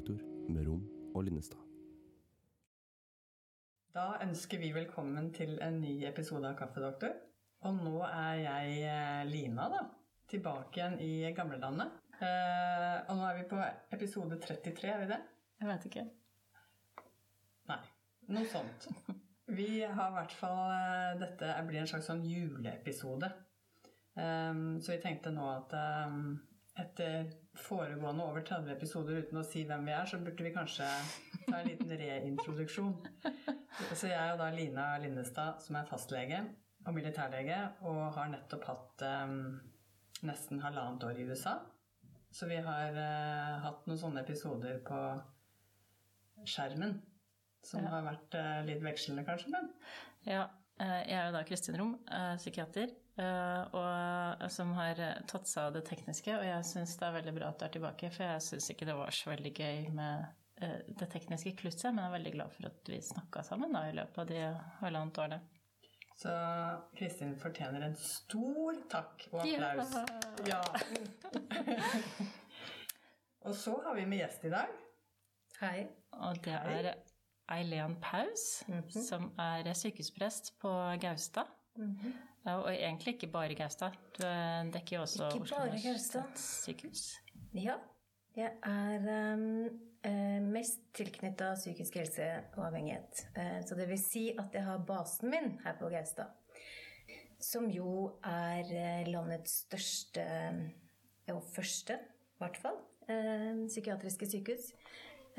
Kaffedoktor med Rom og Linnestad. Da ønsker vi velkommen til en ny episode av Kaffedoktor. Og nå er jeg eh, Lina, da. Tilbake igjen i gamlelandet. Eh, og nå er vi på episode 33, er vi det? Jeg vet ikke. Nei. Noe sånt. Vi har i hvert fall eh, Dette blir en slags sånn juleepisode. Så vi tenkte nå at etter foregående over 30 episoder uten å si hvem vi er, så burde vi kanskje ta en liten reintroduksjon. Så jeg er jo da Lina Linnestad, som er fastlege og militærlege, og har nettopp hatt um, nesten halvannet år i USA. Så vi har uh, hatt noen sånne episoder på skjermen. Som Ja. har vært uh, litt vekslende, kanskje, men Ja, eh, jeg er jo da Kristin Rom, psykiater, og som har eh, tatt seg av det tekniske. Og jeg syns det er veldig bra at du er tilbake, for jeg syns ikke det var så veldig gøy med eh, det tekniske klusset, men jeg er veldig glad for at vi snakka sammen da, i løpet av de halvannet årene. Så Kristin fortjener en stor takk og applaus. Ja. og så har vi med gjest i dag. Hei. Og det er Eileen Paus, som er sykehusprest på Gaustad. Ja, Og egentlig ikke bare Gaustad. Du eh, dekker jo også Ikke Oslo universitetssykehus. Ja, jeg er um, mest tilknytta psykisk helse og avhengighet. Eh, så det vil si at jeg har basen min her på Gaustad. Som jo er landets største, og første i hvert fall, psykiatriske sykehus.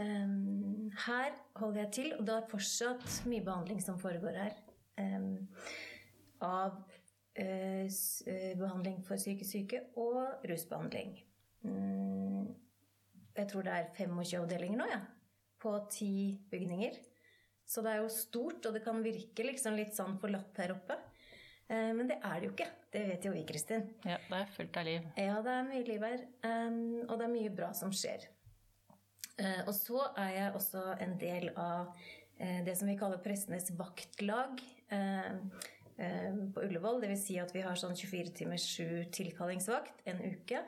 Um, her holder jeg til, og det er fortsatt mye behandling som foregår her. Um, av eh, eh, behandling for psykisk syke og rusbehandling. Mm, jeg tror det er 25 avdelinger nå, ja. På ti bygninger. Så det er jo stort, og det kan virke liksom litt sånn forlatt her oppe. Eh, Men det er det jo ikke. Det vet jo vi, Kristin. Ja, det er fullt av liv. Ja, det er mye liv her. um, Og det er mye bra som skjer. Uh, Og så er jeg også en del av eh, det som vi kaller prestenes vaktlag eh, eh, på Ullevål. Dvs. Si at vi har sånn 24 timers 7 tilkallingsvakt en uke.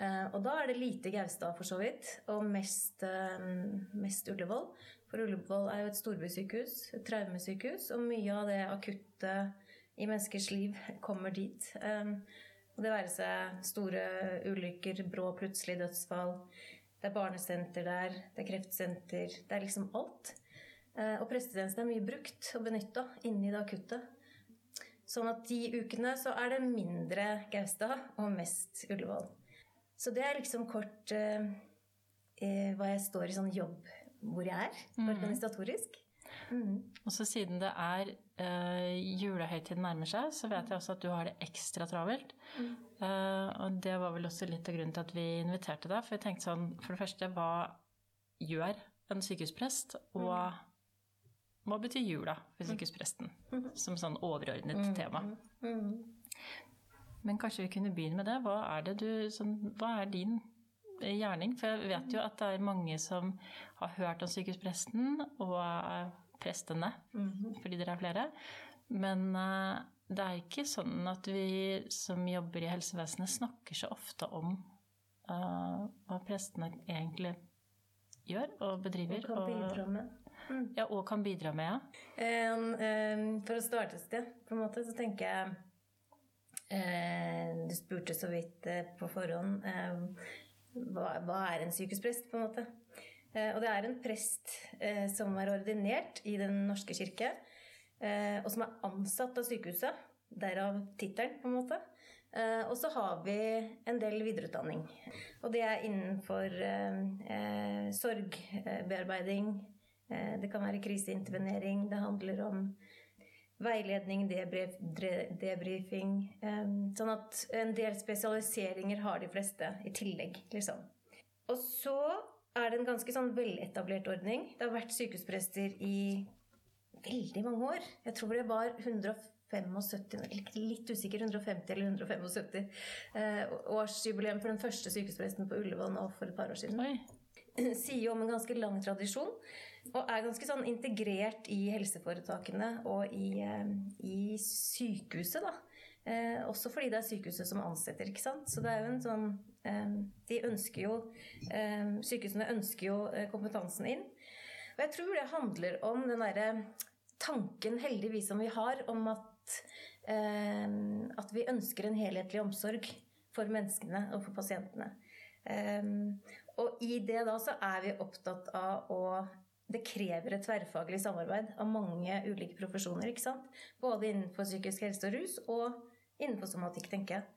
Eh, Og da er det lite Gaustad, for så vidt, og mest, eh, mest Ullevål. For Ullevål er jo et storbysykehus, et traumesykehus, og mye av det akutte i menneskers liv kommer dit. Eh, og det være seg store ulykker, brå plutselig dødsfall. Det er barnesenter der, det er kreftsenter. Det er liksom alt. Eh, Og prestetjenesten er mye brukt og benytta inni det akutte. Sånn at de ukene så er det mindre Gaustad og mest Ullevål. Så det er liksom kort eh, eh, hva jeg står i sånn jobb hvor jeg er, organisatorisk. Mm. Og så siden det er eh, julehøytiden nærmer seg, så vet jeg også at du har det ekstra travelt. Eh, og det var vel også litt av grunnen til at vi inviterte deg. For jeg tenkte sånn, for det første, hva gjør en sykehusprest? Og hva betyr jula for sykehuspresten? Som sånn overordnet tema. Men kanskje vi kunne begynne med det. Hva er, det du, sånn, hva er din gjerning? For jeg vet jo at det er mange som har hørt om sykehuspresten og er prestene, fordi dere er flere. Men eh, det er ikke sånn at vi som jobber i helsevesenet, snakker så ofte om uh, hva prestene egentlig gjør og bedriver. Og kan bidra med. Ja, og kan bidra med, ja. Um, um, For å starte et sted, på en måte, så tenker jeg uh, Du spurte så vidt uh, på forhånd uh, hva, hva er en sykehusprest, på en måte. Eh, og det er en prest som er ordinert i Den norske kirke, og som er ansatt av sykehuset. Derav tittelen, på en måte. Eh, og så har vi en del videreutdanning. Og det er innenfor eh, sorgbearbeiding. Eh, det kan være kriseintervenering. Det handler om veiledning, debrif, debrifing. eh, Sånn at en del spesialiseringer har de fleste i tillegg, liksom. Og så er det en ganske sånn veletablert ordning. Det har vært sykehusprester i veldig mange år. Jeg tror det var 175, litt usikker, 150 eller 175 eh, årsjubileum for den første sykehuspresten på Ullevål nå for et par år siden sier jo om en ganske lang tradisjon, og er ganske sånn integrert i helseforetakene og i, eh, i sykehuset, da. Eh, også fordi det er sykehuset som ansetter, ikke sant. Så det er jo en sånn eh, De ønsker jo eh, Sykehusene ønsker jo eh, kompetansen inn. Og jeg tror det handler om den derre tanken, heldigvis, som vi har om at, eh, at vi ønsker en helhetlig omsorg for menneskene og for pasientene. Og i det da så er vi opptatt av å det krever et tverrfaglig samarbeid av mange ulike profesjoner. ikke sant? Både innenfor psykisk helse og rus, og innenfor somatikk, tenker jeg.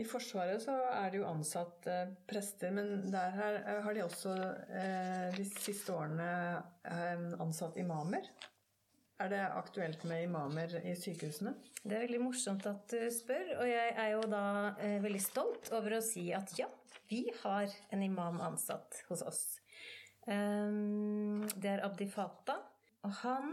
I Forsvaret så er det jo ansatt eh, prester, men der her, eh, har de også eh, de siste årene eh, ansatt imamer. Er det aktuelt med imamer i sykehusene? Det er veldig morsomt at du spør, og jeg er jo da eh, veldig stolt over å si at ja, vi har en imam ansatt hos oss. Um, det er Abdi Fata, og han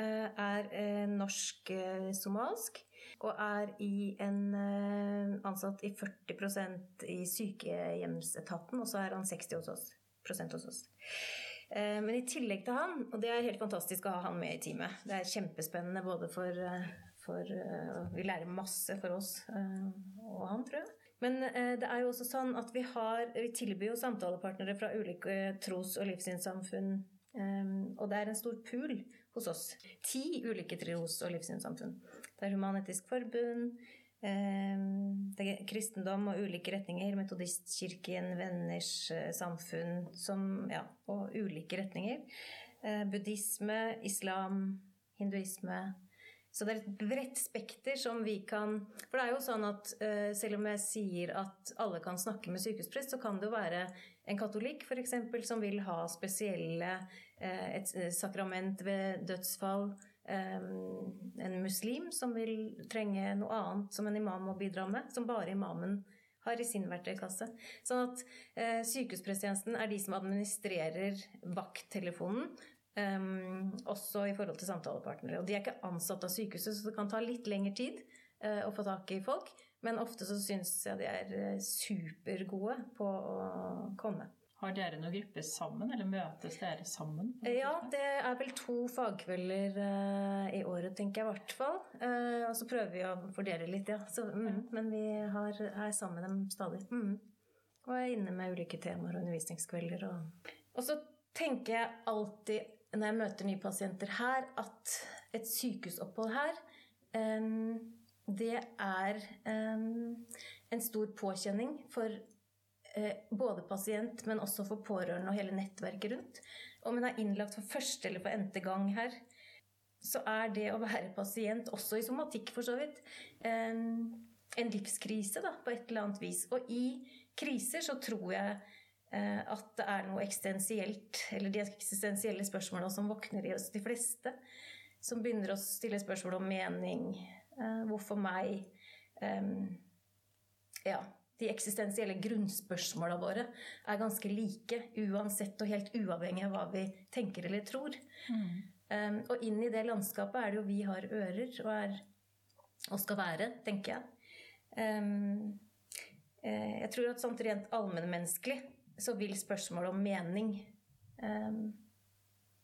eh, er eh, norsk-somalsk og er i en, eh, ansatt i 40% i sykehjemsetaten, og så er han 60 hos oss, hos oss. Eh, Men i tillegg til han, og det er helt fantastisk å ha han med i teamet Det er kjempespennende både for, eh, for eh, Vi lærer masse for oss eh, og han, tror jeg. Men eh, det er jo også sånn at vi har Vi tilbyr jo samtalepartnere fra ulike tros- og livssynssamfunn. eh, Og det er en stor pool hos oss. Ti ulike tros- og livssynssamfunn. Det er Human-Etisk Forbund, eh, det er kristendom og ulike retninger, Metodistkirken, Venners eh, samfunn, som, ja, og ulike retninger. Eh, Buddhisme, islam, hinduisme. Så det er et bredt spekter som vi kan For det er jo sånn at uh, selv om jeg sier at alle kan snakke med sykehusprest, så kan det jo være en katolikk f.eks. som vil ha spesielle uh, et eh, sakrament ved dødsfall. Um, en muslim som vil trenge noe annet som en imam må bidra med, som bare imamen har i sin verktøykasse. Sånn at uh, sykehuspresttjenesten er de som administrerer vakttelefonen. Um, også i forhold til samtalepartnere. Og de er ikke ansatt av sykehuset, så det kan ta litt lengre tid uh, å få tak i folk. Men ofte så syns jeg de er eh, supergode på å komme. Har dere noen grupper sammen, eller møtes dere sammen? Eh, Ja, det er vel to fagkvelder uh, i året, tenker jeg i hvert fall. Uh, og så prøver vi å fordele litt, ja. Så, mm, men vi har, er sammen med dem stadig. Mm. Og er inne med ulike temaer og undervisningskvelder. Og, og så tenker jeg alltid når jeg møter nye pasienter her, at et sykehusopphold her det er en stor påkjenning for eh, både pasient, men også for pårørende og hele nettverket rundt. Om hun er innlagt for første eller for n-te gang her, så er det å være pasient, også i somatikk for så vidt, en livskrise da, på et eller annet vis. Og i kriser så tror jeg at det er noe eksistensielt, eller de eksistensielle spørsmålene som våkner i oss de fleste, som begynner å stille spørsmål om mening, eh, hvorfor meg, ja, de eksistensielle grunnspørsmåla våre er ganske like, uansett og helt uavhengig av hva vi tenker eller tror. Um, og inn i det landskapet er det jo vi har ører og, er, og skal være, tenker jeg. Um, eh, jeg tror at sånn rent allmennmenneskelig så vil spørsmålet om mening um,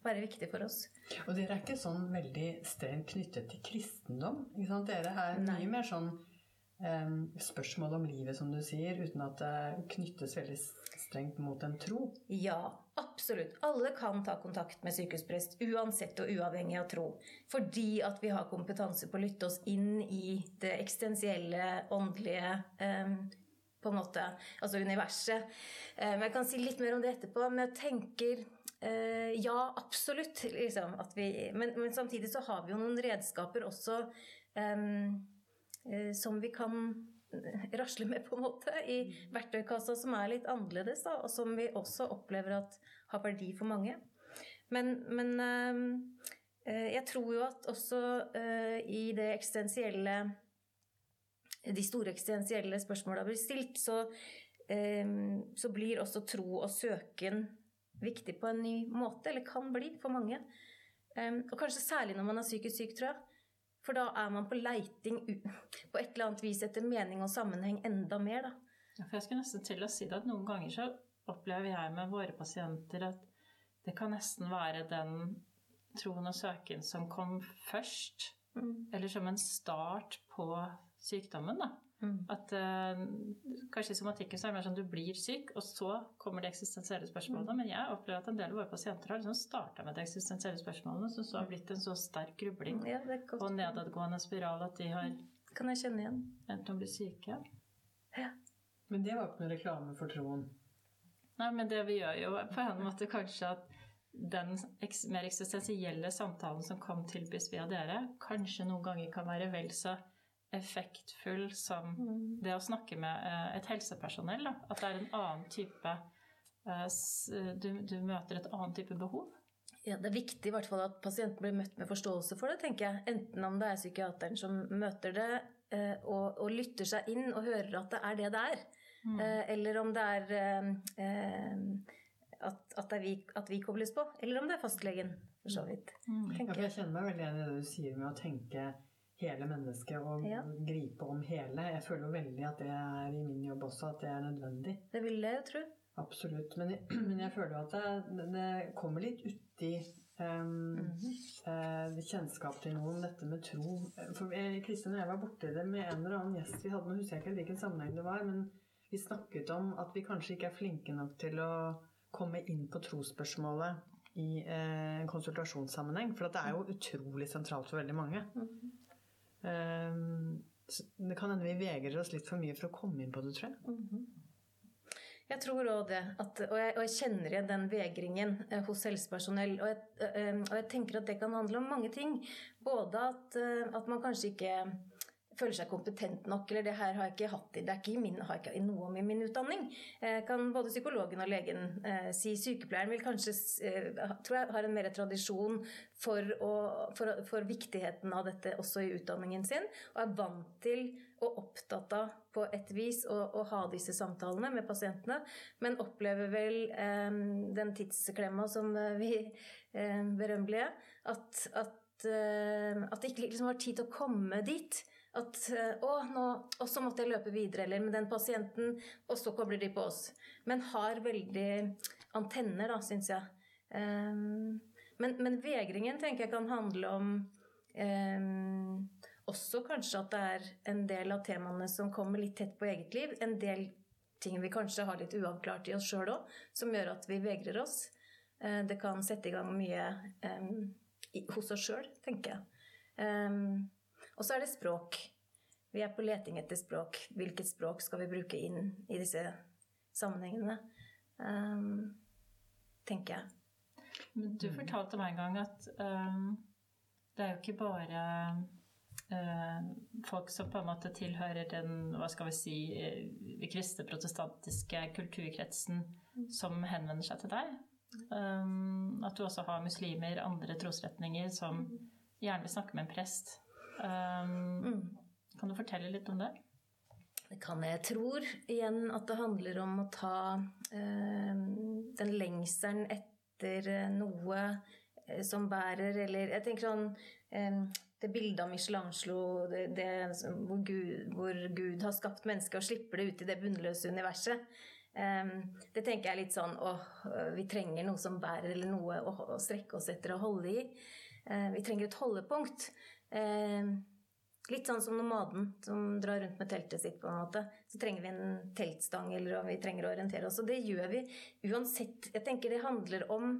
være viktig for oss. Og dere er ikke sånn veldig strengt knyttet til kristendom. Ikke sant? Dere er Nei. mye mer sånn em, spørsmål om livet, som du sier, uten at det knyttes veldig strengt mot en tro. Ja, absolutt. Alle kan ta kontakt med sykehusprest, uansett og uavhengig av tro. Fordi at vi har kompetanse på å lytte oss inn i det eksistensielle, åndelige em, på en måte, altså universet. Eh, Men jeg kan si litt mer om det etterpå. Men jeg tenker eh, ja, absolutt. Liksom, at vi, men, men samtidig så har vi jo noen redskaper også eh, som vi kan rasle med, på en måte, i verktøykassa som er litt annerledes, da, og som vi også opplever at har verdi for mange. Men, men eh, jeg tror jo at også eh, i det eksistensielle De store eksistensielle spørsmåla blir stilt, så, eh, så blir også tro og søken viktig på en ny måte, eller kan bli for mange. Og kanskje særlig når man er psykisk syk, tror jeg. For da er man på leiting på et eller annet vis etter mening og sammenheng enda mer, da. Ja, For jeg skulle nesten til å si det at noen ganger så opplever jeg med våre pasienter at det kan nesten være den troen og søken som kom først. Mm. Eller som en start på sykdommen, da. Mm. At uh, kanskje i somatikken så er det mer sånn du blir syk, og så kommer de eksistensielle spørsmålene. Men jeg opplever at en del av våre pasienter har liksom starta med de eksistensielle spørsmålene, som så har blitt en så sterk grubling Ja, og nedadgående spiral at de har Kan jeg kjenne igjen. endt med å bli syke. Men det var ikke noe reklame for troen. Nei, men det vi gjør jo på en måte kanskje at den mer eksistensielle samtalen som kom tilbys via dere, kanskje noen ganger kan være vel så effektfull som det å snakke med eh, et helsepersonell. Da. At det er en annen type eh, du, du møter et annet type behov. Ja, Det er viktig i hvert fall at pasienten blir møtt med forståelse for det, tenker jeg. Enten om det er psykiateren som møter det eh, og, og lytter seg inn og hører at det er det det er. Mm. eller om det er eh, eh, at, at, det er vi, at vi kobles på. Eller om det er fastlegen, for så vidt. Ja, jeg. jeg kjenner meg veldig igjen i det du sier med å tenke hele mennesket og Ja. gripe om hele. Jeg føler jo veldig at det er i min jobb også, at det er nødvendig. Det vil jeg jo tro. Absolutt. Men, jeg- men jeg føler jo at det, det kommer litt uti um, eh, kjennskap til noe om dette med tro. For Kristin og jeg var borti det med en eller annen gjest vi hadde. Nå husker jeg ikke hvilken sammenheng det var, men vi snakket om at vi kanskje ikke er flinke nok til å komme inn på trosspørsmålet i eh, konsultasjonssammenheng. For det er jo utrolig sentralt for veldig mange. Mm så det kan hende vi vegrer oss litt for mye for å komme inn på det, tror jeg. Jeg tror òg det. At, og, jeg, og jeg kjenner igjen den vegringen eh, hos helsepersonell. Og jeg, eh, og jeg tenker at det kan handle om mange ting. Både at, eh, at man kanskje ikke føler seg kompetent nok, eller det her har jeg ikke hatt i, det er ikke min, har ikke noe om i min utdanning. Eh, kan både psykologen og legen eh, si. Sykepleieren vil kanskje, eh, tror jeg, har en mer tradisjon for, å, for, for viktigheten av dette også i utdanningen sin, og er vant til og opptatt av på et vis å, å ha disse samtalene med pasientene, men opplever vel eh, den tidsklemma som eh, vi eh, berømmelige, at, at, at de ikke liksom har tid til å komme dit. At eh, å, nå, og så måtte jeg løpe videre, eller med den pasienten, og så kobler de på oss. Men har veldig antenner, da, syns jeg. Um, men, men vegringen tenker jeg kan handle om um, også kanskje at det er en del av temaene som kommer litt tett på eget liv. En del ting vi kanskje har litt uavklart i oss sjøl òg, som gjør at vi vegrer oss. Eh, Det kan sette i gang mye um, hos oss sjøl, tenker jeg. Um, og så er det språk. Vi er på leting etter språk. Hvilket språk skal vi bruke inn i disse sammenhengene? Um, tenker jeg. Men du fortalte meg en gang at um, det er jo ikke bare uh, folk som på en måte tilhører den hva skal vi si, øh, kristne protestantiske kulturkretsen som henvender seg til deg. Um, at du også har muslimer, andre trosretninger, som gjerne vil snakke med en prest. Um, Kan du fortelle litt om det? Det kan jeg. Jeg tror igjen at det handler om å ta eh, den lengselen etter eh, noe eh, som bærer, eller Jeg tenker sånn eh, Det bildet av Michelangelo det, det, hvor, Gud, hvor Gud har skapt mennesket og slipper det ut i det bunnløse universet. Eh, det tenker jeg er litt sånn åh, vi trenger noe som bærer, eller noe å, å strekke oss etter og holde i. Eh, vi trenger et holdepunkt. Eh, Litt sånn som nomaden som drar rundt med teltet sitt. på en måte. Så trenger vi en teltstang, eller vi trenger å orientere oss. Og det gjør vi uansett. Jeg tenker det handler om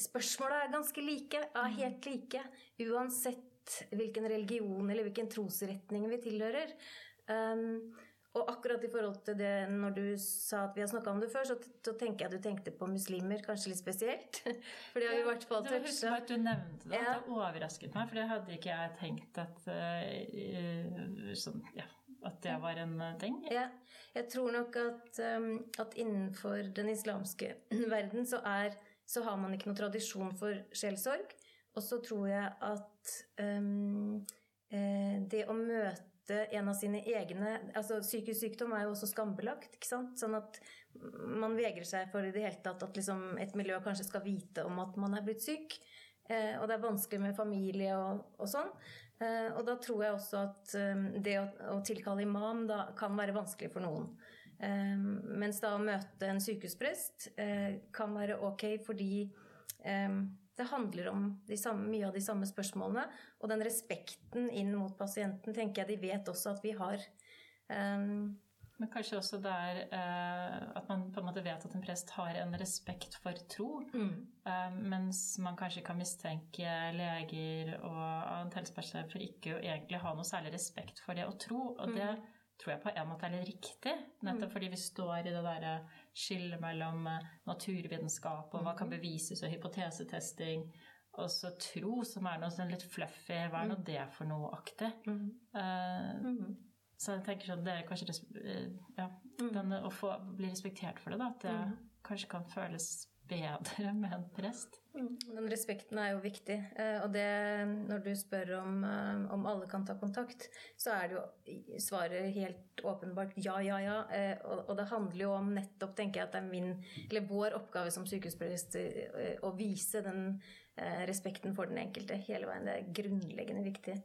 Spørsmåla er ganske like. Ja, helt like. Uansett hvilken religion eller hvilken trosretning vi tilhører. Um, og akkurat i forhold til det når du sa at vi har snakka om det før, så, så tenker jeg at du tenkte på muslimer kanskje litt spesielt. For det har vi i hvert fall Det var husk at du nevnte det. Ja. Det overrasket meg, for det hadde ikke jeg tenkt at, uh, sånn, ja, at det var en øh, ting. Ja, jeg tror nok at, um, at innenfor den islamske verden så, er, så har man ikke noen tradisjon for sjelsorg. Og så tror jeg at um, eh, det å møte en av sine egne altså Psykisk sykdom er jo også skambelagt. ikke sant? Sånn at man vegrer seg for i det hele tatt at liksom et miljø kanskje skal vite om at man er blitt syk. Eh, og det er vanskelig med familie og, og sånn. Eh, og da tror jeg også at eh, det å, å tilkalle imam da kan være vanskelig for noen. Mens da å møte en sykehusprest eh, kan være ok fordi det handler om de samme, mye av de samme spørsmålene. Og den respekten inn mot pasienten tenker jeg de vet også at vi har. Um, men kanskje også det er eh, at man på en måte vet at en prest har en respekt for tro. Mm. Eh, mens man kanskje kan mistenke leger og annet helsepersonell for ikke å egentlig ha noe særlig respekt for det å tro. Og mm. Tror jeg på en måte er litt riktig. Nettopp mm. fordi vi står i det derre skillet mellom eh, naturvitenskap og hva kan mm. bevises og hypotesetesting. Og så tro, som er noe sånn litt fluffy. Hva er nå mm. det for noe aktig? Mm. Uh, så jeg tenker sånn, det er kanskje eh, ja, den, å få bli respektert for det, da. At det kanskje kan føles bedre med en prest. Mm. Den respekten er jo viktig. Eh, og det, når du spør om, eh, om alle kan ta kontakt, så er det jo svaret helt åpenbart ja, ja, ja. Og det handler jo om nettopp, tenker jeg, at det er min, eller vår oppgave som sykehusprest å vise den respekten for den enkelte hele veien. Det er grunnleggende viktig.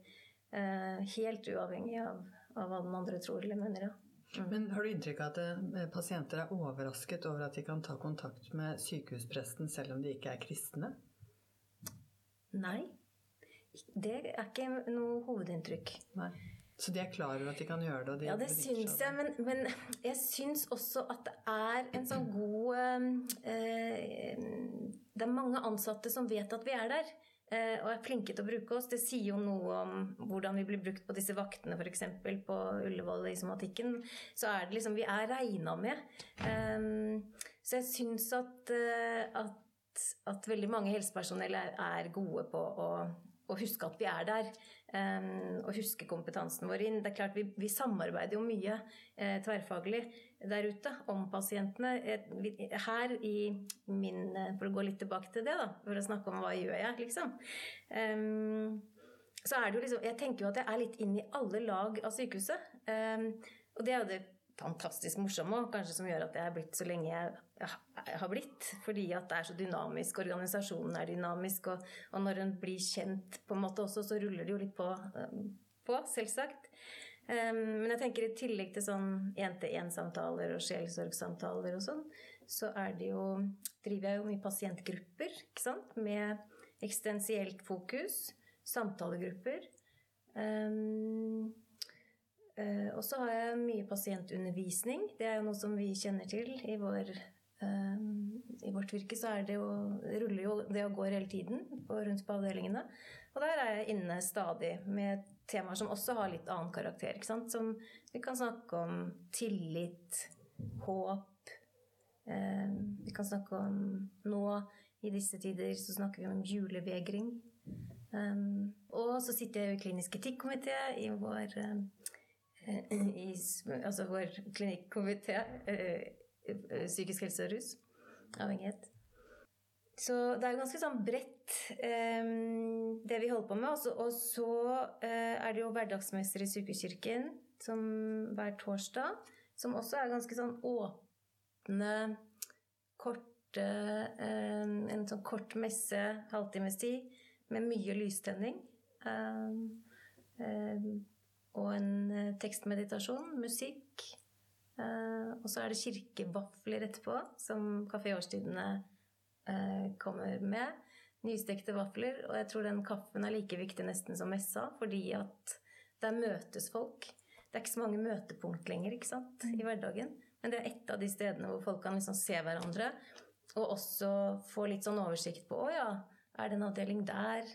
Helt uavhengig av av hva den andre tror eller mener. Ja. Mm. Men Har du inntrykk av at eh, pasienter er overrasket over at de kan ta kontakt med sykehuspresten selv om de ikke er kristne? Nei. Det er ikke noe hovedinntrykk. Nei. Så de er klar over at de kan gjøre det? De ja, det syns jeg. Men, men, jeg syns også at det er en sånn god eh, Det er mange ansatte som vet at vi er der. Eh, og er flinke til å bruke oss. Det sier jo noe om hvordan vi blir brukt på disse vaktene, f.eks. på Ullevål i somatikken. Så er det liksom Vi er regna med. Um, så jeg syns at, eh, at, at, veldig mange helsepersonell er, er gode på å, å, huske at vi er der. Um, og huske kompetansen vår inn. Det er klart Vi, vi samarbeider jo mye eh, tverrfaglig der ute om pasientene. Her i min For å gå litt tilbake til det, da, for å snakke om hva gjør jeg, liksom. Um, så er det jo liksom Jeg tenker jo at jeg er litt inn i alle lag av sykehuset. Um, og det er jo det fantastisk morsomme, og kanskje som gjør at jeg er blitt så lenge jeg har blitt. Fordi at det er så dynamisk. Organisasjonen er dynamisk. Og, og når en blir kjent på en måte også, så ruller det jo litt på, på selvsagt. Um, men jeg tenker i tillegg til sånn én-til-én-samtaler og sjelsorgsamtaler og sånn, så er det jo driver jeg jo mye pasientgrupper, ikke sant? Med eksistensielt fokus. Samtalegrupper. Um, uh, og så har jeg mye pasientundervisning. Det er jo noe som vi kjenner til i vår i vårt virke så det jo, ruller jo det og går hele tiden og rundt på avdelingene. Og der er jeg inne stadig med temaer som også har litt annen karakter. Som vi kan snakke om tillit, håp. Eh, vi kan snakke om Nå i disse tider så snakker vi om julevegring. Um, og så sitter jeg i klinisk etikkomité i vår uh, i, Altså vår klinikkomité uh, psykisk helse og rus. Avhengighet. Så det er ganske sånn bredt, um, det vi holder på med. Også, og så uh, er det jo hverdagsmester i Sykehuskirken som hver torsdag. Som også er ganske sånn åpne, korte um, En sånn kort messe, halvtimes tid, med mye lystenning. Um, og en tekstmeditasjon, musikk. Uh, og så er det kirkevafler etterpå, som Kafé Årstidene Eh, kommer med. Nystekte vafler. Og jeg tror den kaffen er like viktig nesten som messa, fordi at der møtes folk. Det er ikke så mange møtepunkt lenger ikke sant, i mm. hverdagen. Men det er et av de stedene hvor folk kan liksom se hverandre. Og også få litt sånn oversikt på Å ja, er det en avdeling der?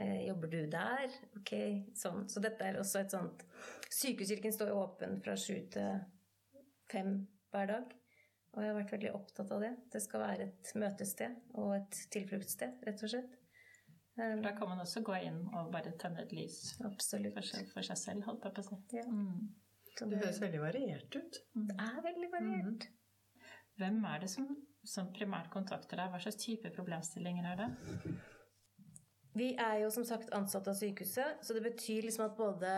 Eh, jobber du der? Ok, sånn. Så dette er også et sånt Sykehuskirken står åpen fra sju til fem hver dag. Og jeg har vært veldig opptatt av det. Det skal være et møtested og et tilfluktssted, rett og slett. Um, da kan man også gå inn og bare tenne et lys absolutt. For, seg, for seg selv, holdt jeg på å si. Ja. Mm. Det høres veldig variert ut. Mm. Det er veldig variert. Mm. Hvem er det som, som primært kontakter deg? Hva slags type problemstillinger er det? Vi er jo som sagt ansatte av sykehuset, så det betyr liksom at både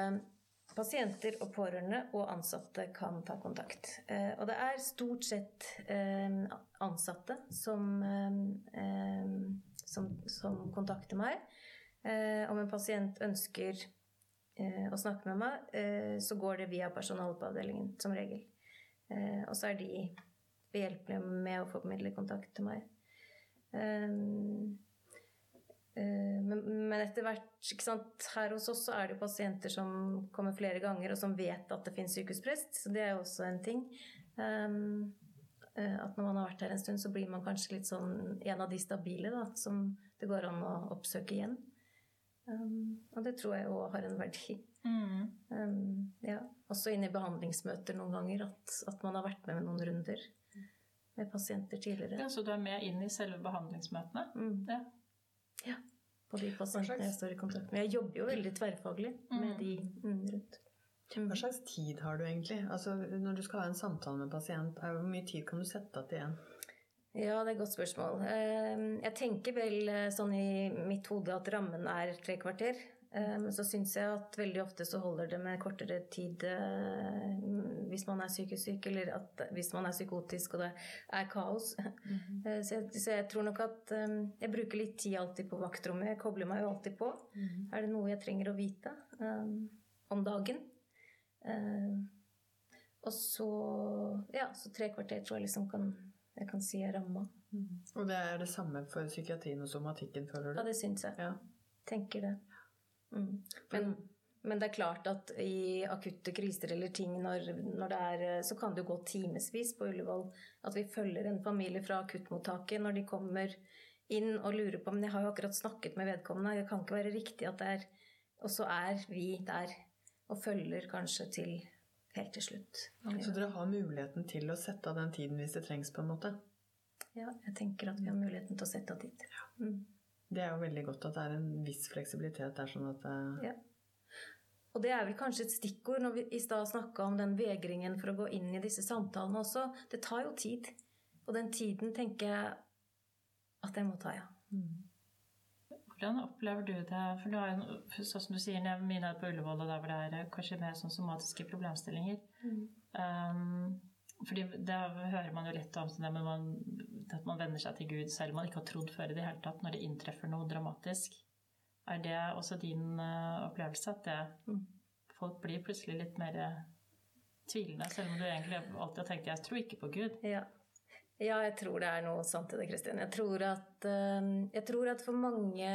Pasienter og pårørende og ansatte kan ta kontakt. Eh, og det er stort sett eh, ansatte som, eh, som, som kontakter meg. Om en pasient ønsker å snakke med meg, så går det via personalet på avdelingen, som regel. Og så er de behjelpelige med å formidle kontakt til meg. Eh, men, men etter hvert Her hos oss så er det jo pasienter som kommer flere ganger, og som vet at det finnes sykehusprest. Så det er jo også en ting. Um, at når man har vært her en stund, så blir man kanskje litt sånn en av de stabile da, som det går an å oppsøke igjen. Um, og det tror jeg òg har en verdi. Mm. Um, ja. Også inne i behandlingsmøter noen ganger, at, at, man har vært med med noen runder med pasienter tidligere. Ja, Så du er med inn i selve behandlingsmøtene? Mm. Ja. Ja. På de pasientene jeg står i kontakt med. Jeg jobber jo veldig tverrfaglig med mm. de mm, rundt. Hva slags tid har du egentlig? Altså, når du skal ha en samtale med en pasient, hvor mye tid kan du sette av til en? Ja, det er et godt spørsmål. Ehm, jeg tenker vel eh, sånn i mitt hode at rammen er tre kvarter. Men ehm, så syns jeg at veldig ofte så holder det med kortere tid eh, hvis man er psykisk syk, eller at, hvis man er psykotisk og det er kaos. Mm -hmm. så, jeg, så, jeg, tror nok at jeg bruker litt tid alltid på vaktrommet. Jeg kobler meg jo alltid på. Mm -hmm. Er det noe jeg trenger å vite um, om dagen? Um, og så Ja, så tre kvarter tror jeg liksom kan jeg kan si er ramma. Mm. Og det er det samme for psykiatrien og somatikken, føler du? Ja, det syns jeg. Ja. Tenker det. Mm. Men, men, det er klart at i akutte kriser eller ting når, når det er Så kan det jo gå timevis på Ullevål at vi følger en familie fra akuttmottaket når de kommer inn og lurer på Men jeg har jo akkurat snakket med vedkommende, det kan ikke være riktig at det er Og så er vi der og følger kanskje til helt til slutt. Så dere har muligheten til å sette av den tiden hvis det trengs, på en måte? Ja, jeg tenker at vi har muligheten til å sette av tid. Ja. Mm. Det er jo veldig godt at det er en viss fleksibilitet der. sånn at. Ja. Og det er vel kanskje et stikkord når vi i stad snakka om den vegringen for å gå inn i disse samtalene også. Det tar jo tid. Og den tiden tenker jeg at jeg må ta, ja. Mm. Hvordan opplever du det? For du har jo, sånn som du sier, mine er på Ullevål, og der hvor det er eh, kanskje mer sånn somatiske problemstillinger. Mm. Um, fordi det hører man jo litt om sånn at man, at man venner seg til Gud selv om man ikke har trodd før i det hele tatt, når det inntreffer noe dramatisk. Er det også din uh, opplevelse at det, mm. folk blir plutselig litt mer tvilende, selv om du egentlig alltid har tenkt 'jeg tror ikke på Gud'? Ja. Ja, jeg tror det er noe sant i det, Kristin. Jeg tror at, eh, jeg tror at for mange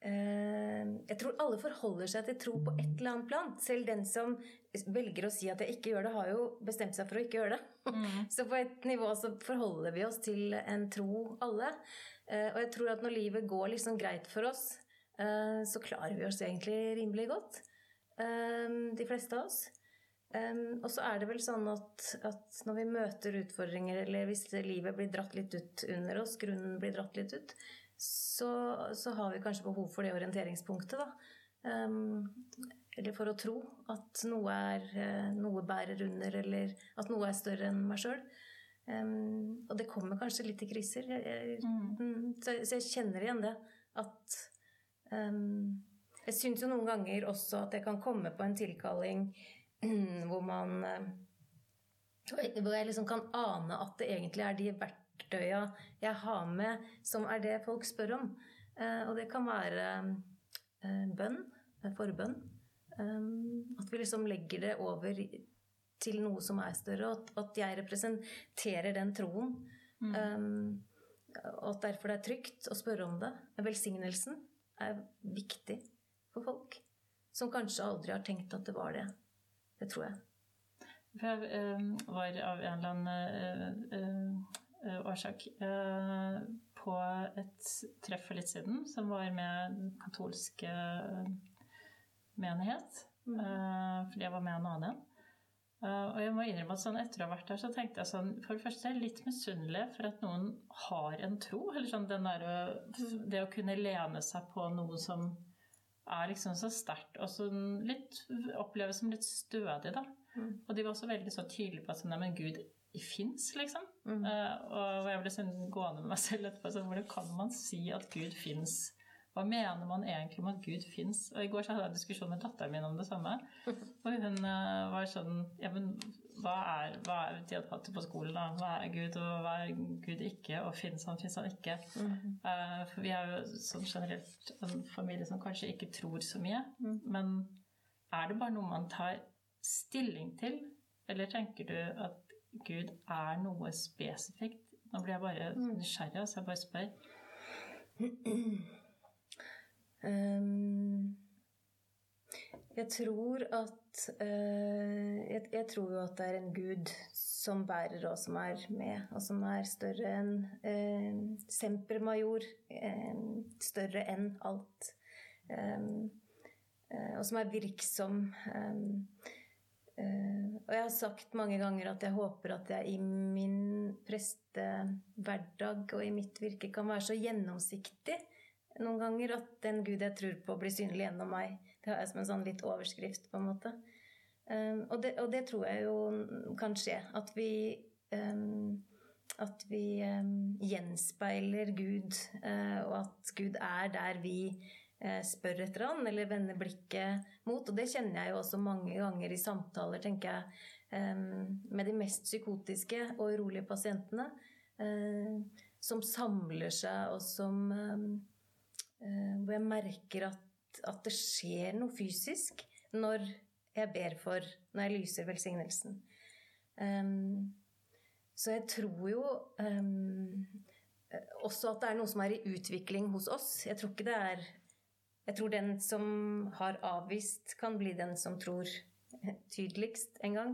eh, Jeg tror alle forholder seg til tro på et eller annet plan. Selv den som velger å si at jeg ikke gjør det, har jo bestemt seg for å ikke gjøre det. Mm. Så på et nivå så forholder vi oss til en tro, alle. Eh, og jeg tror at når livet går liksom greit for oss, så klarer vi oss egentlig rimelig godt. De fleste av oss. Og så er det vel sånn at, at, når vi møter utfordringer, eller hvis livet blir dratt litt ut under oss, grunnen blir dratt litt ut, så, så har vi kanskje behov for det orienteringspunktet, da. Um, eller for å tro at noe, er, eh, noe bærer under, eller at noe er større enn meg sjøl. Um, og det kommer kanskje litt i kriser. Jeg, mm. mm så, så, jeg kjenner igjen det. At um, Jeg syns jo noen ganger også at jeg kan komme på en tilkalling hvor man eh, Hvor jeg liksom kan ane at det egentlig er de verktøya jeg har med, som er det folk spør om. Uh, og det kan være eh, bønn, forbønn. At vi liksom legger det over til noe som er større, og at jeg representerer den troen. Mm. Og at derfor det er trygt å spørre om det. Velsignelsen er viktig for folk som kanskje aldri har tenkt at det var det. Det tror jeg. For jeg uh, var av en eller annen uh, årsak på et treff for litt siden som var med katolsk menighet. Mm. fordi jeg var med en annen. Uh, og jeg må innrømme at sånn, etter å ha vært der, så tenkte jeg sånn For det første er jeg litt misunnelig for at noen har en tro. Eller sånn der, det å kunne lene seg på noe som er liksom så sterkt og så litt, oppleves som litt stødig, da. Mm. Og de var også veldig så tydelige på at sånn, men Gud fins, liksom. Mm. Uh, og jeg ble sånn gående med meg selv etterpå. Så hvordan kan man si at Gud fins? Hva mener man egentlig om at Gud fins? Og I går så hadde jeg en diskusjon med datteren min om det samme. Og hun uh, var sånn Ja, men hva er, hva er De hadde hatt det på skolen, da. Hva er Gud, og hva er Gud ikke? Og fins han, fins han ikke? Mm. Uh, for vi er jo sånn generelt en familie som kanskje ikke tror så mye. Mm. Men er det bare noe man tar stilling til? Eller tenker du at Gud er noe spesifikt? Nå blir jeg bare nysgjerrig, så jeg bare spør. Um, jeg tror at uh, jeg, jeg, tror jo at det er en gud som bærer og som er med, og som er større enn uh, Semper major. Uh, større enn alt. Um, og som er virksom. Um, og jeg har sagt mange ganger at jeg håper at jeg i min prestehverdag og i mitt virke kan være så gjennomsiktig noen ganger at den Gud jeg tror på, blir synlig gjennom meg. Det har jeg som en sånn litt overskrift, på en måte. Um, og, det, og, det, tror jeg jo kan skje. At vi um, At vi um, gjenspeiler Gud, uh, og at Gud er der vi uh, spør etter han, eller vender blikket mot. Og det kjenner jeg jo også mange ganger i samtaler, tenker jeg, med de mest psykotiske og urolige pasientene. Uh, som samler seg, og som hvor jeg merker at, at, det skjer noe fysisk når jeg ber for Når jeg lyser velsignelsen. Um, så jeg tror jo um, også at det er noe som er i utvikling hos oss. Jeg tror ikke det er Jeg tror den som har avvist, kan bli den som tror tydeligst en gang.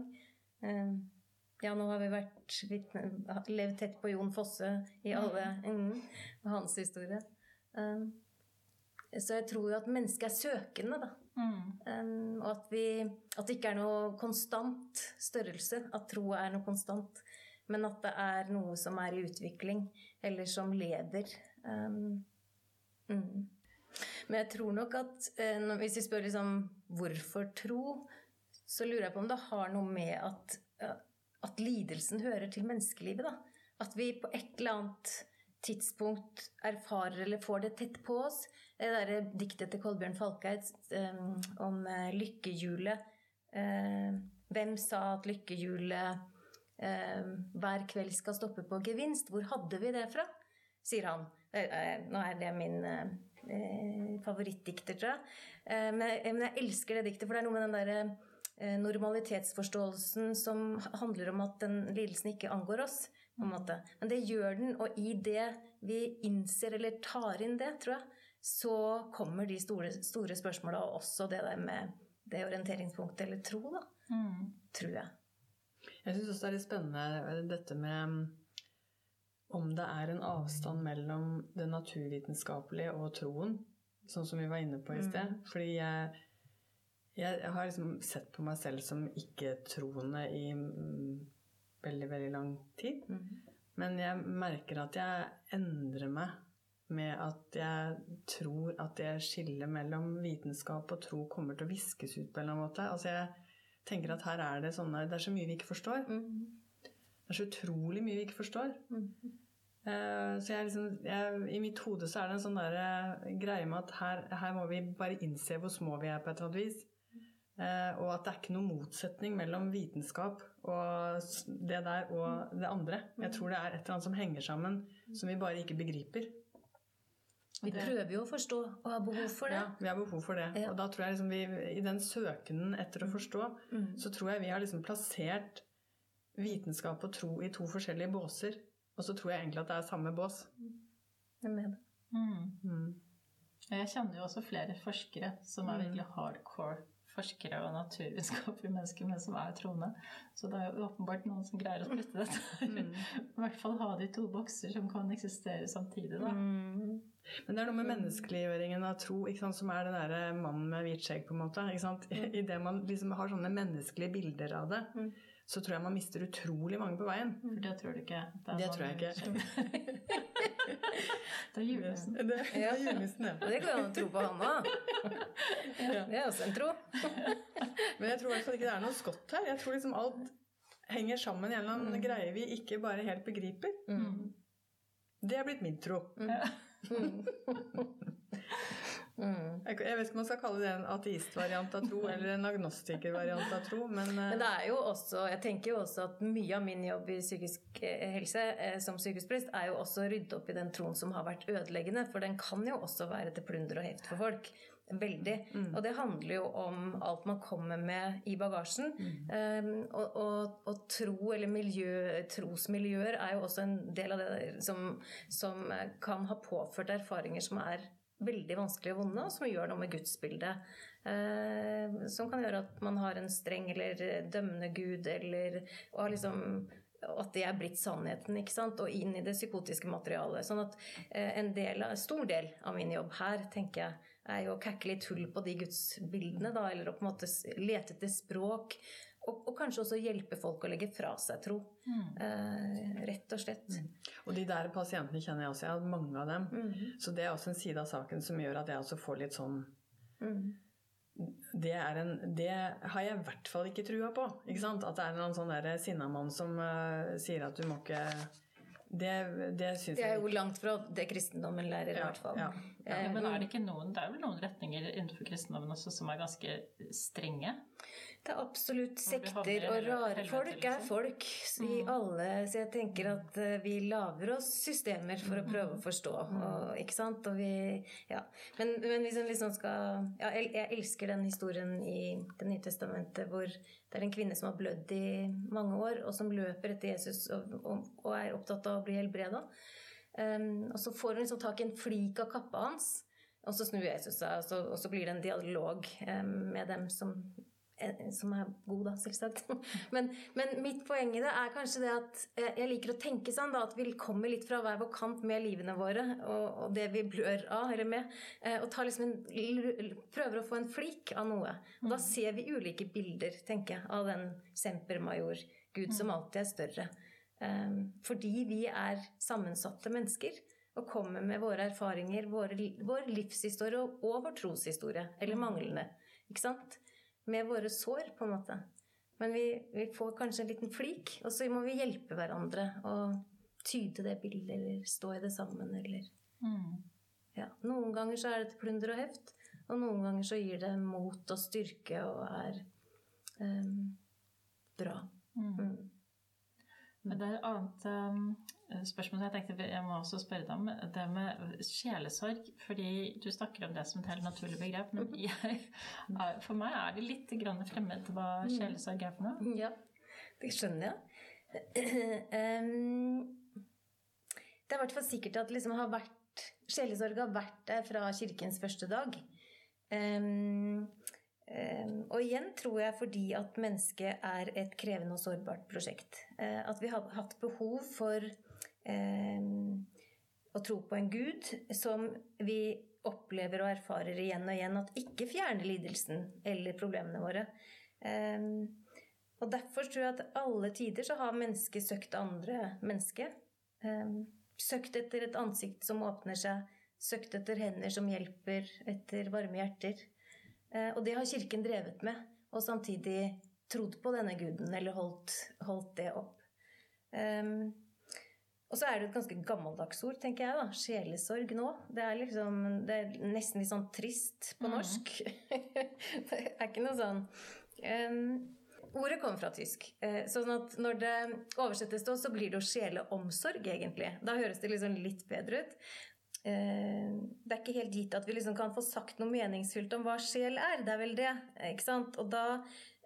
Um, ja, nå har vi vært levd tett på Jon Fosse i alle mm, hans historie. Um, så jeg tror jo at mennesket er søkende, da. Mm. Um, og at, vi, at, det ikke er noe konstant størrelse. At tro er noe konstant. Men at det er noe som er i utvikling, eller som lever. Um, mm. Men jeg tror nok at uh, hvis vi spør liksom hvorfor tro, så lurer jeg på om det har noe med at, at lidelsen hører til menneskelivet. da. At vi på et eller annet tidspunkt erfarer eller får det tett på oss. Det derre diktet til Kolbjørn Falkeid um, om uh, lykkehjulet. Uh, hvem sa at lykkehjulet uh, hver kveld skal stoppe på gevinst? Hvor hadde vi det fra? sier han. nå er det min favorittdikter, tror jeg. Men, men, jeg elsker det diktet, for det er noe med den derre normalitetsforståelsen som handler om at den lidelsen ikke angår oss på en måte. Men det gjør den, og i det vi innser eller tar inn det, tror jeg, så kommer de store, store spørsmåla, og også det der med det orienteringspunktet eller tro, da. Mm. Tror jeg. Jeg syns også det er litt spennende eh, dette med mm, om det er en avstand mellom det naturvitenskapelige og troen, sånn som vi var inne på i sted. Mm. Fordi jeg, jeg, har liksom sett på meg selv som ikke-troende i mm, veldig, veldig lang tid. Mm. Men jeg merker at jeg endrer meg med at jeg tror at det skillet mellom vitenskap og tro kommer til å viskes ut på en eller annen måte. Altså jeg tenker at her er det sånne Det er så mye vi ikke forstår. Mm. Det er så utrolig mye vi ikke forstår. Mm. Uh, så jeg liksom, jeg, I mitt hode så er det en sånn der, uh, greie med at her, her, må vi bare innse hvor små vi er på et eller annet vis. Uh, og at det er ikke noen motsetning mellom vitenskap og det der og det andre. Jeg tror det er et eller annet som henger sammen, som vi bare ikke begriper. Vi prøver jo å forstå og har behov for det. Ja, vi har behov for det. Ja. Og da tror jeg liksom vi, i den søkenen etter å forstå, mm. så tror jeg vi har liksom plassert vitenskap og tro i to forskjellige båser. Og så tror jeg egentlig at det er samme bås. Jeg mener med det. Mm. Mm. Jeg kjenner jo også flere forskere som er mm. virkelig hardcore forskere og naturvitenskapelige mennesker, men som er troende. Så det er jo åpenbart noen som greier å splitte dette. Mm. I hvert fall ha de to bokser som kan eksistere samtidig. da. Mm. Men det er noe med menneskeliggjøringen av tro som er den derre mannen med hvit skjegg. på en måte, sant? Mm. Idet man liksom har sånne menneskelige bilder av det, mm. Så tror jeg man mister utrolig mange på veien. For det tror du ikke? Det, det tror jeg ikke. det er julenissen. Det, det er julenissen, ja. Det går an å tro på han òg. Det er også en tro. Men jeg tror i hvert fall ikke det er noe skott her. Jeg tror liksom alt henger sammen gjennom en mm. greie vi ikke bare helt begriper. Mm. Det er blitt min tro. Mm. Mm. Jeg vet ikke om man skal kalle det en ateistvariant av tro eller en agnostikervariant av tro, men, men det er jo også, Jeg tenker jo også at mye av min jobb i psykisk eh, helse eh, som sykehusprest er jo også å rydde opp i den troen som har vært ødeleggende, for den kan jo også være til plunder og heft for folk. Veldig. Mm. Og det handler jo om alt man kommer med i bagasjen. Mm. Um, og, og, og, tro, eller miljø, trosmiljøer, er jo også en del av det som, som kan ha påført erfaringer som er veldig vanskelige og vonde, og som gjør noe med gudsbildet. Eh, som kan gjøre at man har en streng eller dømmende gud, eller og liksom at det er blitt sannheten, ikke sant? og inn i det psykotiske materialet. Sånn at eh, en del, stor del av min jobb her, tenker jeg, er jo å kakke litt hull på de gudsbildene, da, eller å på en måte lete etter språk. Og, og, kanskje også hjelpe folk å legge fra seg tro. Mm. Eh, rett og slett. Mm. Og de der pasientene kjenner jeg også. Jeg har mange av dem. Mm. Så det er også en side av saken som gjør at jeg også får litt sånn mm. det, en, det, har jeg i hvert fall ikke trua på. Ikke sant? At det er en sånn sinnamann som uh, sier at du må ikke det, det syns jeg Det er jo langt fra det kristendommen lærer, ja, i hvert fall. Ja. Ja, men er det ikke noen Det er vel noen retninger innenfor kristendommen også som er ganske strenge? Det er absolutt sekter og rare folk er folk i mm. alle Så jeg tenker at eh, vi lager oss systemer for å prøve å mm. forstå. Og, ikke sant? Og vi, ja. Men, men hvis en liksom skal ja, Jeg elsker den historien i Det nye testamentet hvor det er en kvinne som har blødd i mange år, og som løper etter Jesus og, og, og er opptatt av å bli helbreda. Um, og så får hun liksom tak i en flik av kappa hans, og så snur Jesus seg, og så, og så blir det en dialog um, med dem som som er god, da, selvsagt. Men, men, mitt poeng i det er kanskje det at eh, jeg liker å tenke sånn da, at vi kommer litt fra hver vår kant med livene våre og, og det vi blør av eller med, eh, og liksom en, prøver å få en flik av noe. Og da mm. ser vi ulike bilder, tenker jeg, av den sempermajor, Gud som mm. alltid er større. Fordi vi er sammensatte mennesker og kommer med våre erfaringer, våre, vår livshistorie og, og vår troshistorie. Eller mm. manglende. Ikke sant? Med våre sår, på en måte. Men vi, vi, får kanskje en liten flik, og så må vi hjelpe hverandre å tyde det bildet, eller stå i det sammen, eller mm. ja. Noen ganger så er det til plunder og heft, og noen ganger så gir det mot og styrke og er um, bra. Mm. Mm. Men det er et annet um, spørsmål jeg tenkte jeg må også spørre deg om. Det med sjelesorg. Fordi du snakker om det som et helt naturlig begrep. Men mhm. jeg, for meg er det litt fremmed hva mhm. sjelesorg er for noe. Ja, det skjønner jeg. Det er i hvert fall sikkert at liksom har vært Sjelesorg har vært der fra kirkens første dag. Um, og igjen tror jeg fordi at mennesket er et krevende og sårbart prosjekt. Eh, at vi har hatt behov for ehm, å tro på en gud som vi opplever og erfarer igjen og igjen at ikke fjerner lidelsen eller problemene våre. Ehm, og derfor tror jeg at alle tider så har mennesket søkt andre mennesker. Søkt etter et ansikt som åpner seg, søkt etter hender som hjelper, etter varme hjerter. Og det har Kirken drevet med, og samtidig trodd på denne guden, eller holdt, holdt det opp. Um, og så er det et ganske gammeldags ord, tenker jeg. da, Sjelesorg nå. Det er liksom, det er nesten litt sånn trist på mm. norsk. det er ikke noe sånn um, Ordet kommer fra tysk. Uh, sånn at når det oversettes til oss, så blir det jo sjeleomsorg, egentlig. Da høres det liksom litt bedre ut. Eh, det er ikke helt gitt at vi liksom kan få sagt noe meningsfylt om hva sjel er. Det er vel det. ikke sant? Og da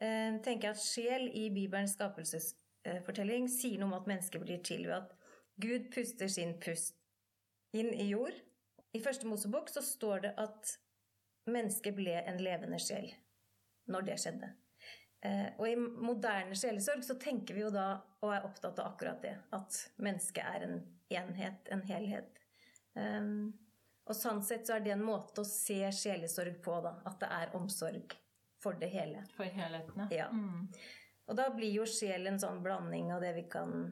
eh, tenker jeg at sjel i Bibelens skapelsesfortelling sier noe om at mennesket blir til ved at Gud puster sin pust inn i jord. I første Mosebok så står det at mennesket ble en levende sjel når det skjedde. Eh, og i moderne sjelesorg så tenker vi jo da, og er opptatt av akkurat det, at mennesket er en enhet, en helhet. Um, og sånn sett så er det en måte å se sjelesorg på, da. At det er omsorg for det hele. For helheten, ja. Mm. Og da blir jo sjel en sånn blanding av det vi kan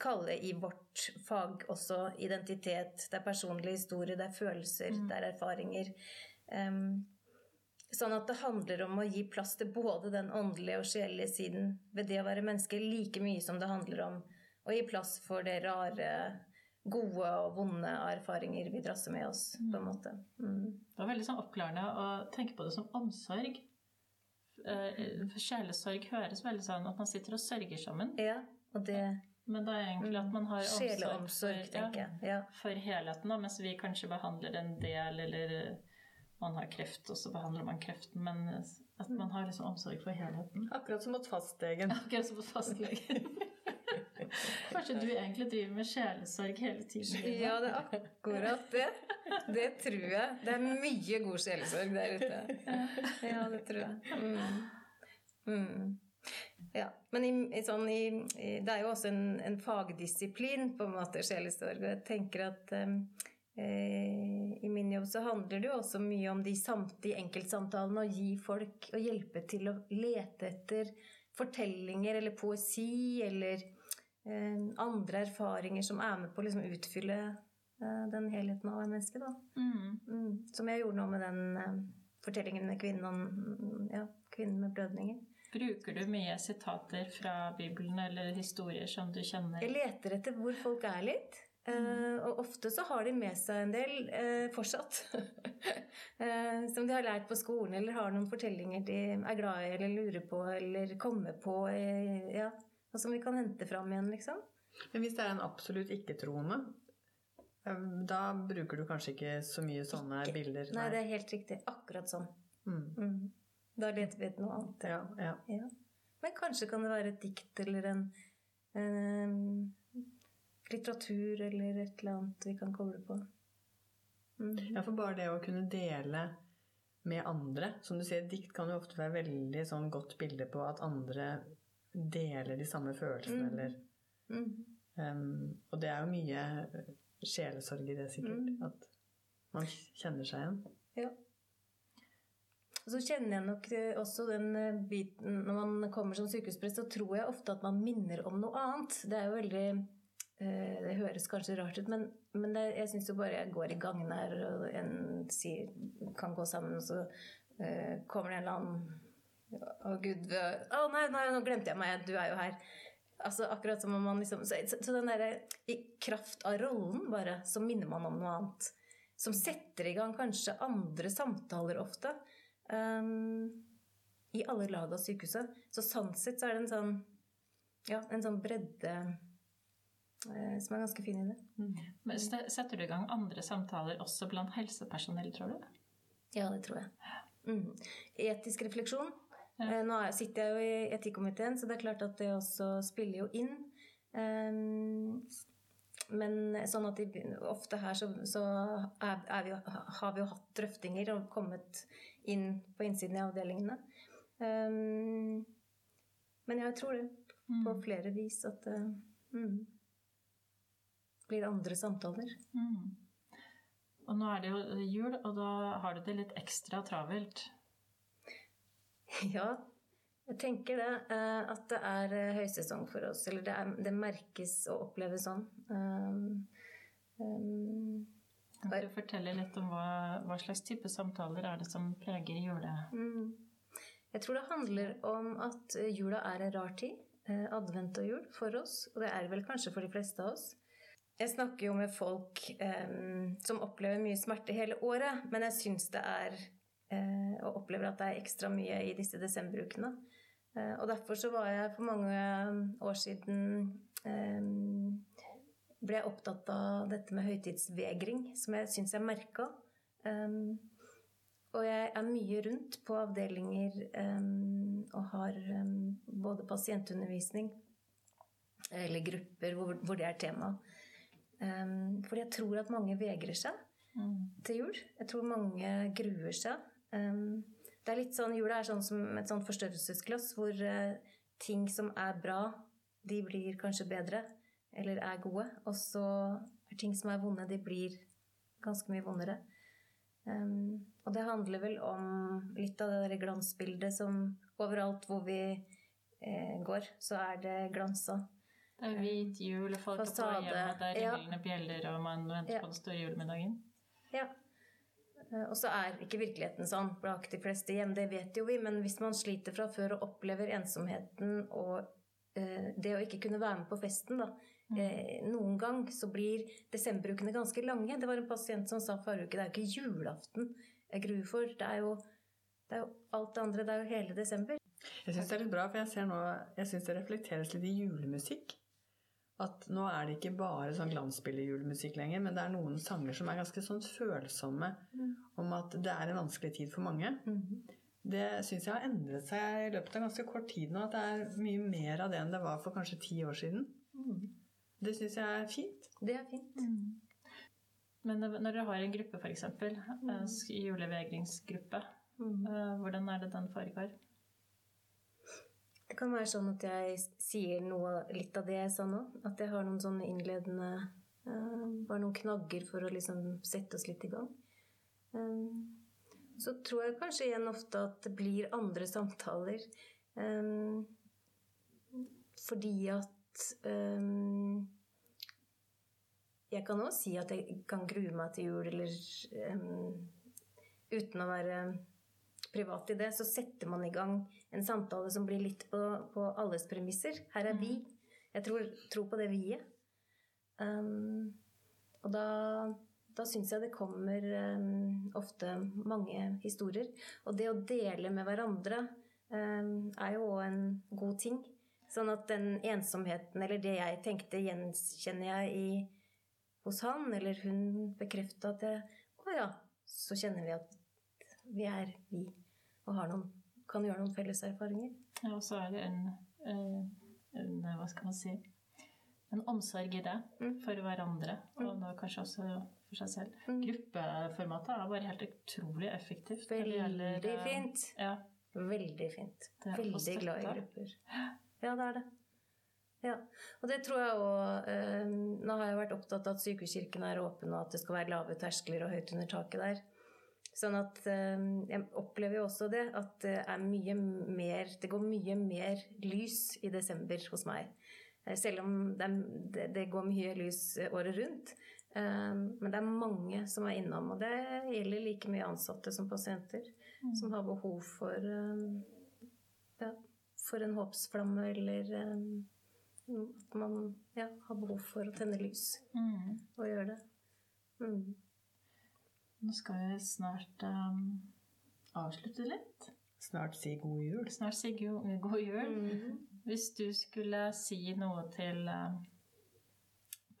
kalle i vårt fag også identitet. Det er personlig historie, det er følelser, mm. det er erfaringer. Um, sånn at det handler om å gi plass til både den åndelige og sjelelige siden ved det å være menneske, like mye som det handler om å gi plass for det rare gode og vonde erfaringer vi drasser med oss. på en måte. Mm. Det var veldig sånn oppklarende å tenke på det som omsorg. Eh, sjelesorg høres veldig sånn at man sitter og sørger sammen. Ja, og det... Men det er egentlig at man har omsorg for, ja, for helheten, da, mens vi kanskje behandler en del, eller man har kreft, og så behandler man kreften. Men at man har liksom omsorg for helheten. Akkurat som mot fastlegen. Akkurat som mot fastlegen. Kanskje du egentlig driver med sjelesorg hele tiden? Ja, det er akkurat det. Det tror jeg. Det er mye god sjelesorg der ute. Ja, det tror jeg. Mm. Mm. Ja, Men i, i sånn, i, det er jo også en, en, fagdisiplin, på en måte, sjelesorg. Og jeg tenker at um, eh, i min jobb så handler det jo også mye om de, samt, de enkeltsamtalene. Å gi folk Å hjelpe til å lete etter fortellinger eller poesi eller eh, andre erfaringer som er med på å liksom utfylle eh, den helheten av mennesket. Mm. Mm. Som jeg gjorde nå med den eh, fortellingen med kvinnen, ja, kvinnen med blødninger. Bruker du mye sitater fra Bibelen eller historier som du kjenner? Jeg leter etter hvor folk er litt. Uh, og ofte så har de med seg en del uh, fortsatt. uh, som de har lært på skolen, eller har noen fortellinger de er glad i eller lurer på eller kommer på. ja, og som vi kan hente fram igjen, liksom. Men hvis det er en absolutt ikke-troende, da bruker du kanskje ikke så mye sånne ikke. bilder? Nei. Nei, det er helt riktig. Akkurat sånn. Mm. Mm. Da leter vi etter noe annet. Ja, ja. ja, Men kanskje kan det være et dikt eller en, en litteratur eller et eller annet vi kan koble på. Mm. Ja, for bare det å kunne dele med andre Som du sier, dikt kan jo ofte være veldig sånn godt bilde på at andre deler de samme følelsene, mm. eller mm. Um, Og det er jo mye sjelesorg i det, sikkert. Mm. At man kjenner seg igjen. Ja. Og så kjenner jeg nok også den eh, biten Når man kommer som sykehusprest, så tror jeg ofte at man minner om noe annet. Det er jo veldig Eh, det høres kanskje rart ut, men, men det, jeg syns jo bare jeg går i gangen her, og en sier, kan gå sammen, og så uh, kommer det en eller annen Å, gud Å, oh, nei, nei, nå glemte jeg meg, du er jo her. Altså akkurat som om man liksom Så, så den derre I kraft av rollen, bare, så minner man om noe annet. Som setter i gang kanskje andre samtaler ofte. Um, I alle lag av sykehuset. Så sånn sett så er det en sånn Ja, en sånn bredde Eh, som er ganske fin i det. Mm. Men Setter du i gang andre samtaler også blant helsepersonell, tror du? Ja, det tror jeg. Mm. Etisk refleksjon. Ja. Eh, nå sitter jeg jo i etikkomiteen, så det er klart at det også spiller jo inn. Um, men sånn at de, ofte her så, så er, er vi, har vi jo hatt drøftinger og kommet inn på innsiden i avdelingene. Um, men jeg tror det på mm. flere vis at uh, mm blir andre samtaler. Mm. Og nå er det jo jul, og da har du det litt ekstra travelt. Ja, jeg tenker det. Eh, at det er eh, høysesong for oss. Eller det, er, det merkes og oppleves sånn. Um, um, kan du fortelle litt om hva, hva, slags type samtaler er det som preger jula? Mm. Jeg tror det handler om at jula er en rar tid. Advent og jul for oss. Og det er vel kanskje for de fleste av oss. Jeg snakker jo med folk eh, som opplever mye smerte hele året, men jeg syns det er eh, Og opplever at det er ekstra mye i disse desemberukene. Eh, og derfor så var jeg for mange år siden um, ble jeg opptatt av dette med høytidsvegring, som jeg syns jeg merka. Um, og jeg er mye rundt på avdelinger og har både pasientundervisning eller grupper hvor, hvor det er tema. Um, fordi jeg tror at mange vegrer seg mm. til jul. Jeg tror mange gruer seg. Um, det er litt sånn, Jula er sånn som et sånt forstørrelsesglass hvor uh, ting som er bra, de blir kanskje bedre eller er gode. Og så er ting som er vonde, de blir ganske mye vondere. Um, og det handler vel om litt av det der glansbildet som overalt hvor vi eh, går, så er det glansa. Det er hvit jul, og folk Fasade. er på hjemme, det er ringlende ja. bjeller, og man venter ja. på den store julemiddagen. Ja. Eh, og så er ikke virkeligheten sånn blant de fleste hjem, det vet jo vi, men hvis man sliter fra før og opplever ensomheten og eh, det å ikke kunne være med på festen, da. Eh, Noen gang så blir desemberukene ganske lange. Det var en pasient som sa forrige uke det er jo ikke julaften jeg gruer for. Det er, jo, det er jo alt det andre. Det er jo hele desember. Jeg syns det er litt bra, for jeg ser nå Jeg synes det reflekteres litt i julemusikk at nå er det ikke bare sånn glansbildejulemusikk lenger, men det er noen sanger som er ganske sånn følsomme mm. om at det er en vanskelig tid for mange. Mm. Det syns jeg har endret seg i løpet av ganske kort tid nå. At det er mye mer av det enn det var for kanskje ti år siden. Mm. Det syns jeg er fint. Det er fint. Men når dere har en gruppe, f.eks., mm. julevegringsgruppe, Mm. eh, hvordan er det den foregår? Det kan være sånn at jeg sier noe litt av det jeg sa nå. At jeg har noen sånne innledende eh, Bare noen knagger for å liksom sette oss litt i gang. Eh, så tror jeg kanskje igjen ofte at det blir andre samtaler. eh, fordi at eh, Jeg kan òg si at jeg kan grue meg til jul, eller um, uten å være privat i det, så setter man i gang en samtale som blir litt på, på alles premisser. Her er vi. Jeg tror, tror på det vi-et. Um, og da, da syns jeg det kommer um, ofte mange historier. Og det å dele med hverandre er jo òg en god ting. Sånn at den ensomheten, eller det jeg tenkte, gjenkjenner jeg i, hos han, eller hun bekrefta at jeg Å ja, så kjenner vi at vi er vi, og noen, kan gjøre noen felles erfaringer. Ja, og så er det en, eh, en, Hva skal man si En omsorg i det Mm. for hverandre, og nå kanskje også for seg selv. Mm. Gruppeformatet er bare helt utrolig effektivt. Veldig gjelder, eh, fint. Ja, Veldig fint. Det Veldig glad i grupper. Ja, det er det. Ja. Og det tror jeg òg Nå har jeg vært opptatt av at sykehuskirken er åpen, og at det skal være lave terskler og høyt under taket der. Sånn at eh, jeg opplever jo også det, at det er mye mer Det går mye mer lys i desember hos meg. Eh, Selv om det, det, det går mye lys året rundt. Eh, Men det er mange som er innom, og det gjelder like mye ansatte som pasienter. Som har behov for eh, ja, for en håpsflamme, eller eh, at man ja, har behov for å tenne lys Mm. og gjøre det. Mm. Nå skal vi snart um, avslutte litt. Snart si god jul. Snart si god, god jul. Mm. Hvis du skulle si noe til eh,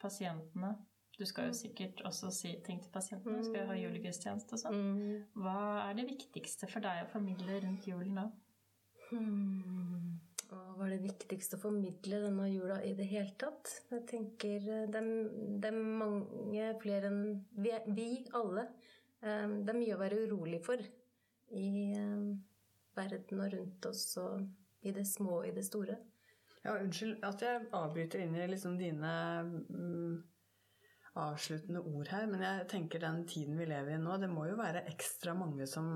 pasientene Du skal jo sikkert også si ting til pasientene. Du skal jo ha julegudstjeneste og sånn. Mm. Hva er det viktigste for deg å formidle rundt julen nå? Hmm. Og hva er det viktigste å formidle denne jula i det hele tatt? Jeg tenker eh, det er, mange flere enn vi, vi alle. Det er mye å være urolig for i eh, verden og rundt oss, og i det små og i det store. Ja, unnskyld at jeg avbryter inn i liksom dine mm, avsluttende ord her, men jeg tenker den tiden vi lever i nå, det må jo være ekstra mange som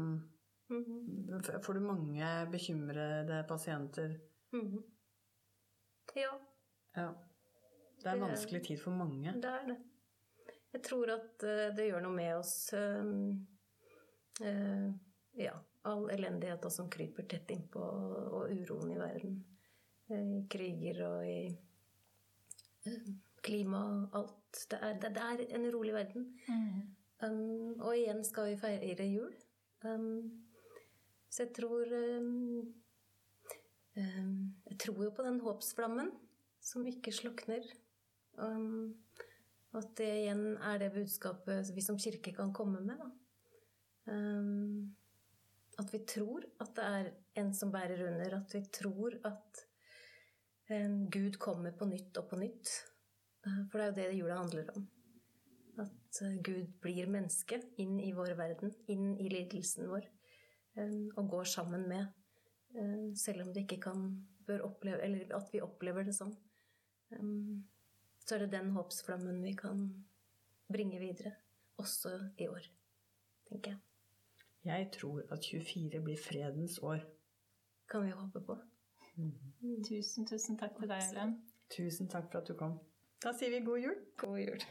Mhm. Får du mange bekymrede pasienter? Mhm. Ja, Ja. Det er en vanskelig tid for mange. det er det. Jeg tror at eh, det gjør noe med oss um, eh, Ja, all elendigheta som kryper tett innpå, og uroen i verden. Eh, I kriger og i eh, klima og alt. Det er, det, er en urolig verden. Um, og igjen skal vi feire jul. Um, så jeg tror um, Jeg tror jo på den håpsflammen som ikke slukner. Um, at det igjen er det budskapet vi som kirke kan komme med. Da. Um, at vi tror at det er en som bærer under. At vi tror at um, Gud kommer på nytt og på nytt. Uh, for det er jo det jula handler om. At Gud blir menneske inn i vår verden, inn i lidelsen vår. Og går sammen med. Um, selv om det ikke kan bør oppleve, Eller at vi opplever det sånn. Um, så er det den håpsflammen vi kan bringe videre. Også i år, tenker jeg. Jeg tror at 24 blir fredens år. Kan vi håpe på. Tusen, tusen takk til deg, Ellen. Tusen takk for at du kom. Da sier vi god jul. God jul.